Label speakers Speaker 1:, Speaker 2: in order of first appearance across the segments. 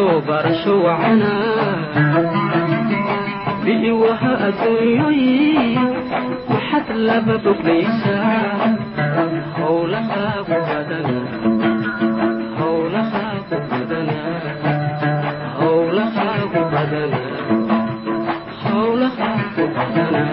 Speaker 1: barasho barasho wacana bi'iwaha adduunyoyi maxad laba boglaysaa badana howlahaagu badana badana howlahaagu badana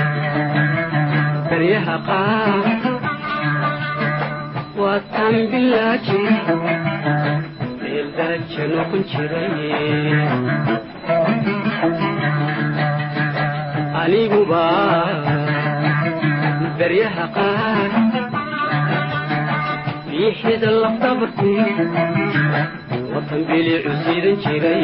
Speaker 1: baryaha qaar waa taan bilaaji beeldaaje noqon jiray aniguba baryaha qaar biixida lafdhabartii watan bilicu siidan jiray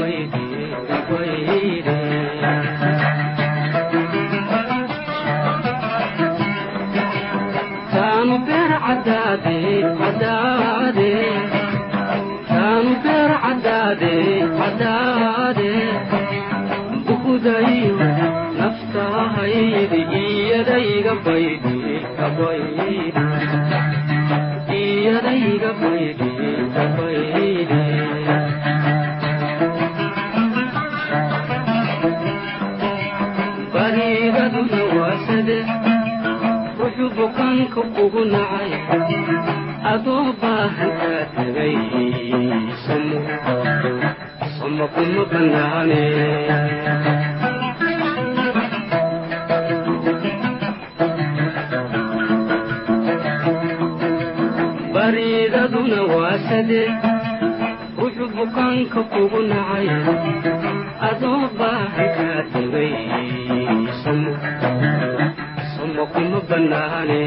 Speaker 1: adoo baahan kaa tagay bariidaduna waa sade wuxuu bukaanka kugu nacay adoo baahan kaa tagay samo samo kuma bannaane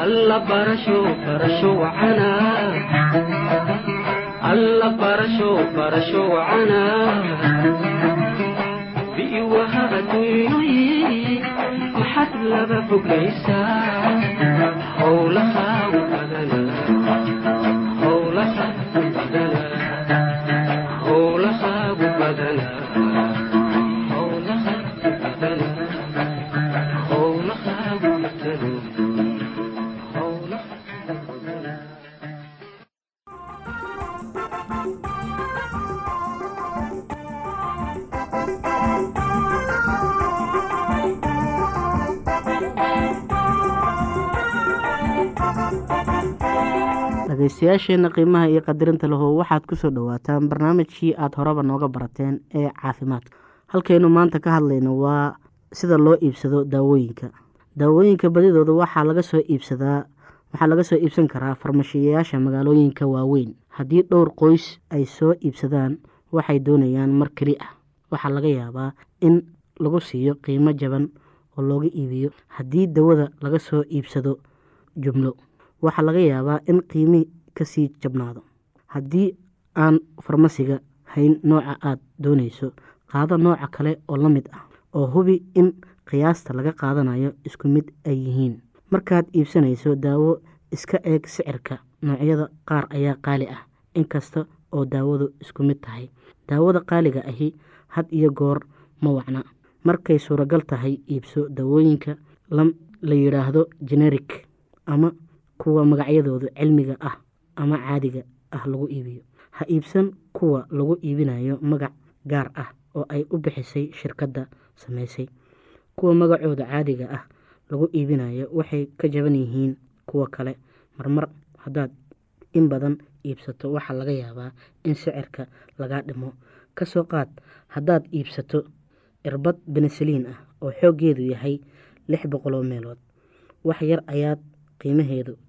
Speaker 1: alla barasho barasho adduunyoyi maxad laba foglaysaa howlahaagu
Speaker 2: dhegeystayaasheenna qiimaha iyo qadirinta lahu waxaad ku soo dhawaataan barnaamijkii aada horeba nooga barateen ee caafimaadka. Halkaynu maanta ka hadlayno waa sida loo iibsado daawooyinka. Daawooyinka badidooda waxaa laga soo iibsadaa waxaa laga soo iibsan karaa farmashiyayaasha magaalooyinka waaweyn. Haddii dhowr qoys ay soo iibsadaan waxay doonayaan mar keli ah. Waxaa laga yaabaa in lagu siiyo qiimo jaban oo looga iibiyo haddii dawada laga soo iibsado jumlo waxaa laga yaabaa in qiimi ka sii jabnaado. Haddii aan farmasiga hayn nooca aada doonayso qaado nooca kale oo la mid ah oo hubi in qiyaasta laga qaadanayo isku mid ay yihiin. Markaad iibsanayso daawo iska eeg sicirka. Noocyada qaar ayaa qaali ah inkasta oo daawadu isku mid tahay. Daawada qaaliga ahi had iyo goor ma wacna. Markay suuragal tahay iibso daawooyinka la yidhaahdo generic ama kuwa magacyadooda cilmiga ah ama caadiga ah lagu iibiyo. Ha iibsan kuwa lagu iibinayo magac gaar ah oo ay u bixisay shirkadda samaysay. Kuwa magacooda caadiga ah lagu iibinayo waxay ka jaban yihiin kuwa kale. Marmar haddaad in badan iibsato waxaa laga yaabaa in sicirka lagaa dhimo. Kasoo qaad haddaad iibsato irbad benesaliin ah oo xooggeedu yahay lix boqoloo meelood wax yar ayaad qiimaheedu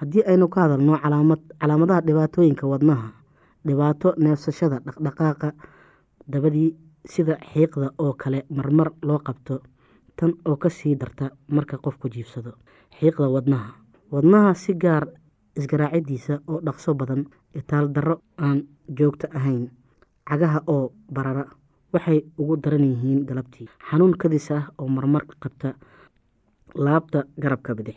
Speaker 2: haddii aynu ka hadalno calaamadaha dhibaatooyinka wadnaha dhibaato neefsashada dhaqdhaqaaqa dabadii sida xiiqda oo kale marmar loo qabto tan oo ka sii darta marka qofku jiifsado xiiqda wadnaha. Wadnaha si gaar isgaraacidiisa oo dhaqso badan itaal darro aan joogto ahayn cagaha oo barara waxay ugu daran yihiin galabtii. Xanuun kadis ah oo marmar qabta laabta garabka bidix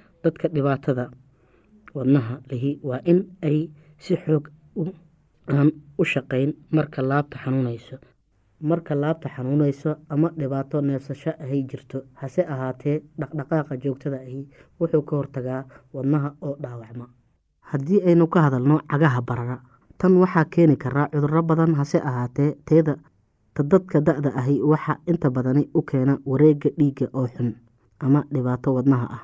Speaker 2: dadka dhibaatada wadnaha lihi waa in ay si xoog aan u shaqeyn marka laabta xanuunayso. Marka laabta xanuunayso ama dhibaato neefsasho ahay jirto hase ahaatee dhaqdhaqaaqa joogtada ahi wuxuu ka hortagaa wadnaha oo dhaawacma. Haddii aynu ka hadalno cagaha barara tan waxaa keeni karaa cuduro badan hase ahaatee teeda ta dadka da-da ahi waxa inta badani u keena wareega dhiigga oo xun ama dhibaato wadnaha ah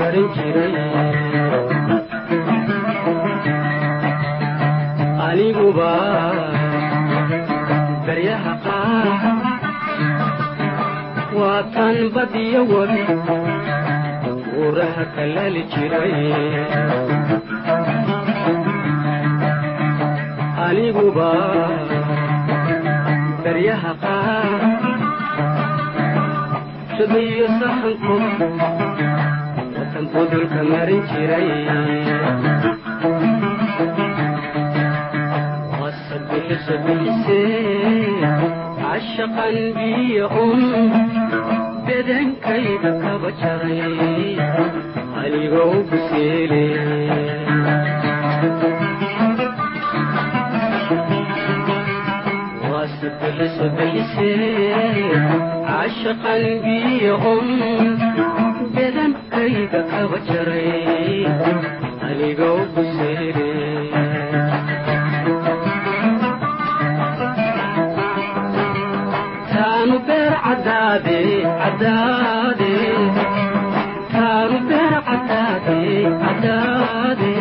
Speaker 1: marin jiray aniguba daryaha qaar waa tan badiyo webi uuraha kalali jiray aniguba daryaha qaar shadayo sahanku watan budulka marin jiray wasabixisa bixisee cashaqan biyo un bedankayda kaba jaray anigoo guseele biyo un bedankayda kaba jaray anigoo guseele taanu beer cadaade cadaade taanu beer cadaade cadaade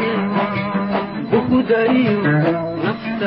Speaker 1: bukudayo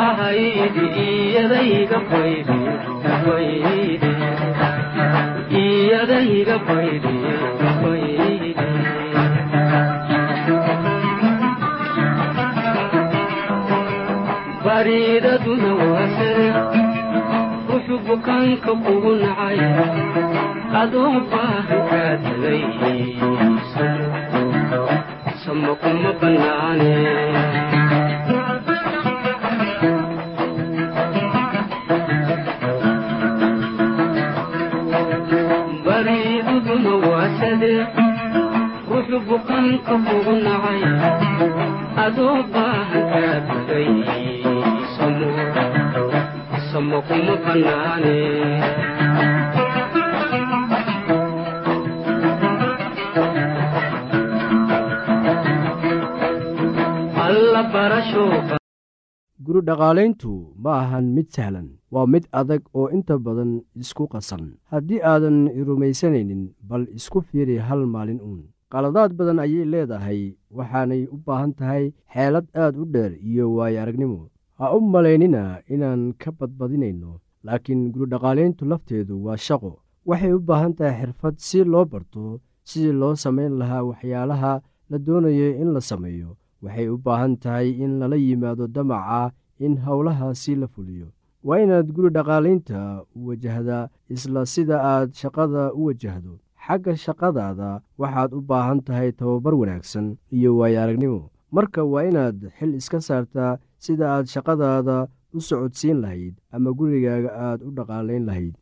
Speaker 1: baydi iyadayga baydi baydi taanu beer cadaade cadaade taanu beer cadaade cadaade buudayo naftaahaydi iyadayga baydi baydi iyadayga baydi baydi bariidaduna ruxu bukaanka kugu nacay adoo baahan kaa tagay sama kuma bannaane barasho
Speaker 3: guri dhaqaalayntu ma ahan mid sahlan waa mid adag oo inta badan isku qasan haddii aadan rumaysanaynin bal isku fiiri hal maalin uun qaladaad badan ayay leedahay waxaanay u baahan tahay xeelad aad u dheer iyo waayo aragnimo. Ha u malaynina inaan ka badbadinayno laakiin guridhaqaalayntu lafteedu waa shaqo. Waxay u baahan tahay xirfad si loo barto sidii loo samayn lahaa waxyaalaha la doonayo in la sameeyo. Waxay u baahan tahay in lala yimaado damaca in howlahaasi la fuliyo. Waa inaad guri dhaqaalaynta u wajahdaa isla sida aad shaqada u wajahdo xagga shaqadaada waxaad u baahan tahay tababar wanaagsan iyo waayo aragnimo marka waa inaad xil iska saartaa sida aad shaqadaada u socodsiin lahayd ama gurigaaga aad u dhaqaalayn lahayd.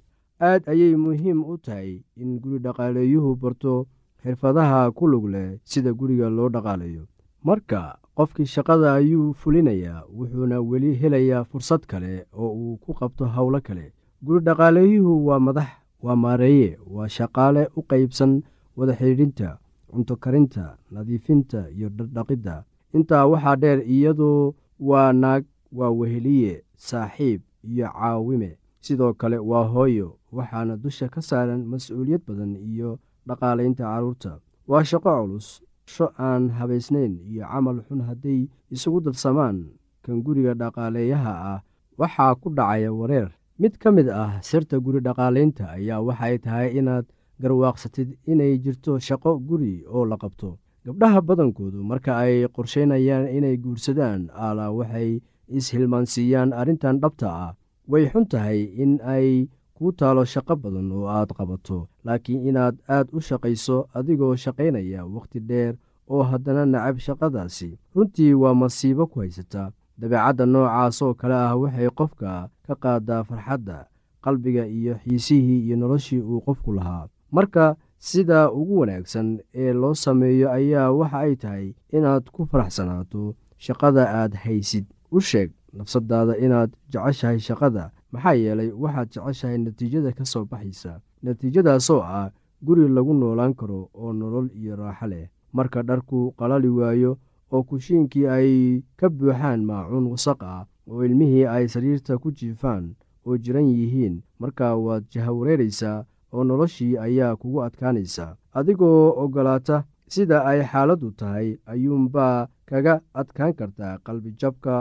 Speaker 3: Aad ayay muhiim u tahay in guri dhaqaaleeyuhu barto xirfadaha ku lug leh sida guriga loo dhaqaalayo marka qofkii shaqada ayuu fulinayaa wuxuuna weli helayaa fursad kale oo uu ku qabto howlo kale. Guri dhaqaaleeyuhu waa madax waa maareeye waa shaqaale u qaybsan wada xidhiidhinta cunto karinta nadiifinta iyo dhardhaqidda intaa waxaa dheer iyadoo waa naag waa weheliye saaxiib iyo caawime. Sidoo kale waa hooyo waxaana dusha ka saaran mas'uuliyad badan iyo dhaqaalaynta carruurta. Waa shaqo culus sho aan habaysnayn iyo camal xun hadday isugu darsamaan kan guriga dhaqaaleeyaha ah. Waxaa ku dhacaya wareer mid ka mid ah sirta guri dhaqaalaynta ayaa waxay tahay inaad garwaaqsatid inay jirto shaqo guri oo la qabto. Gabdhaha badankoodu marka ay qorsheynayaan inay guursadaan aalaa waxay is-hilmaansiiyaan arrintan dhabta ah. Way xun tahay in ay kuu taalo shaqo badan oo aad qabato laakiin inaad aad u shaqayso adigoo shaqaynaya wakhti dheer oo haddana nacab shaqadaasi. Runtii waa masiibo ku haysataa dabeecadda noocaas oo kale ah waxay qofka ka qaadaa farxadda qalbiga iyo xiisihii iyo noloshii uu qofku lahaa. Marka sida ugu wanaagsan ee loo sameeyo ayaa waxa ay tahay inaad ku faraxsanaato shaqada aad haysid. U sheeg nafsadaada inaad jeceshahay shaqada maxaa yeelay waxaad jeceshahay natiijada ka soo baxaysa. Natiijadaasoo ah guri lagu noolaan karo oo nolol iyo raaxo leh. Marka dharku qalali waayo oo kushiinkii ay ka buuxaan maacuun wasaq ah oo ilmihii ay sariirta ku jiifaan oo jiran yihiin. Markaa waad jahawareeraysaa oo noloshii ayaa kugu adkaanaysa adigoo oggolaata sida ay xaaladdu tahay ayuunbaa kaga adkaan kartaa qalbijabka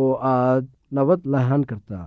Speaker 3: oo aad nabad lahaan kartaa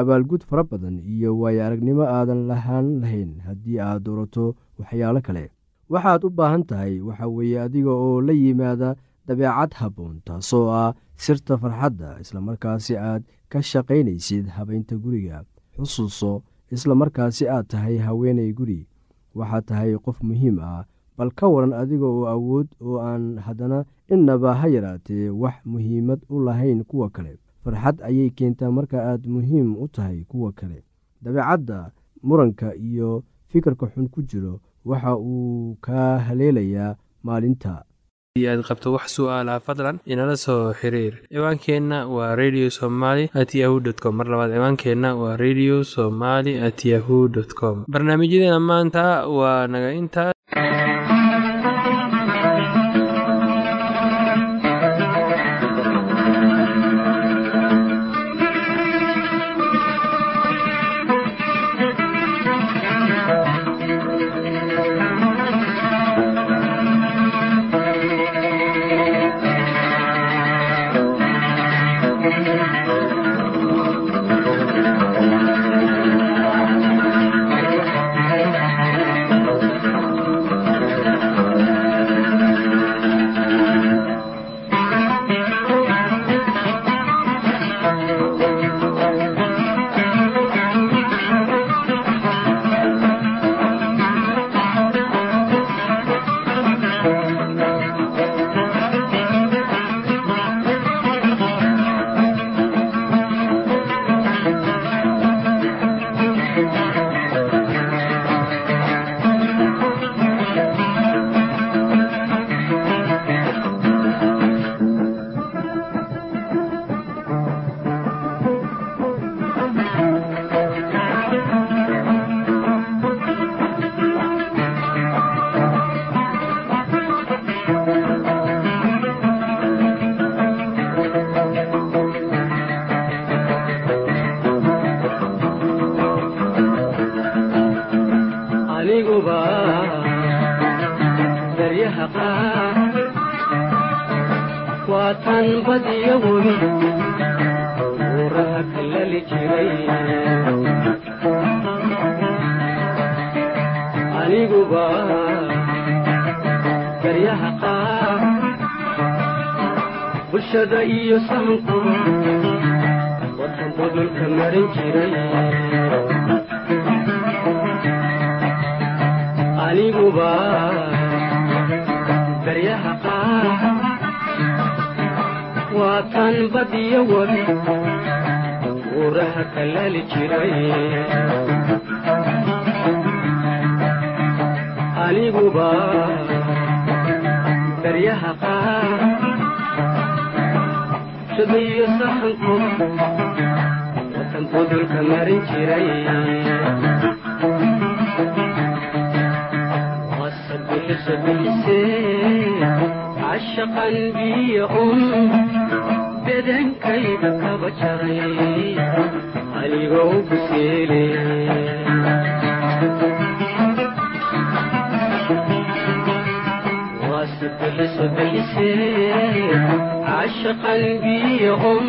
Speaker 3: abaalgud fara badan iyo waayo aragnimo aadan lahaan lahayn haddii aad doorato waxyaalo kale. Waxaad u baahan tahay waxa weeye adiga oo la yimaada dabeecad habboon taasoo ah sirta farxadda islamarkaasi aad ka shaqaynaysid habaynta guriga. Xusuuso islamarkaasi aad tahay haweenay guri. Waxaad tahay qof muhiim ah bal ka waran adiga oo awood oo aan haddana innaba ha yaraatee wax muhiimad u lahayn kuwa kale farxad ayay keentaa. Marka aad muhiim u tahay kuwa kale dabeecadda muranka iyo fikirka xun ku jiro waxa uu kaa haleelayaa maalinta.
Speaker 4: Aad qabto wax su'aalaha fadlan inala soo xiriir. Ciwaankeenna waa radio somaly at yahu t com. Mar labaad ciwaankeenna waa radio somaly at yahu dt com. Barnaamijyadeena maanta waa naga intaa
Speaker 1: aniguba daryaha qaar bulshada iyo sahanku watan budulka marin jiray. Aniguba daryaha qaar waa tan badiyo webi buuraha kalali jiray aniguba daryaha qaar shabiyo saxanku watanku dulka marin jiray. Wasabixisa bixisee cashaqan biyo un bedankayga kaba jaray. Anigoo buseele cashaqan biyo un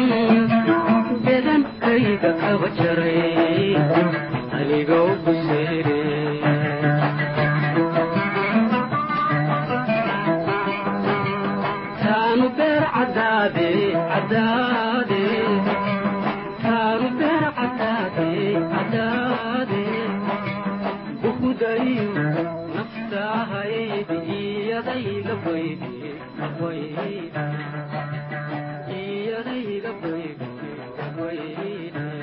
Speaker 1: bedankayga kaba jaray anigoo buseele taanu beer cadaade cadaade taanu beer cadaade cadaade bukudayo naftahaydi iyadayga baydi baydi iyadayga baydi baydi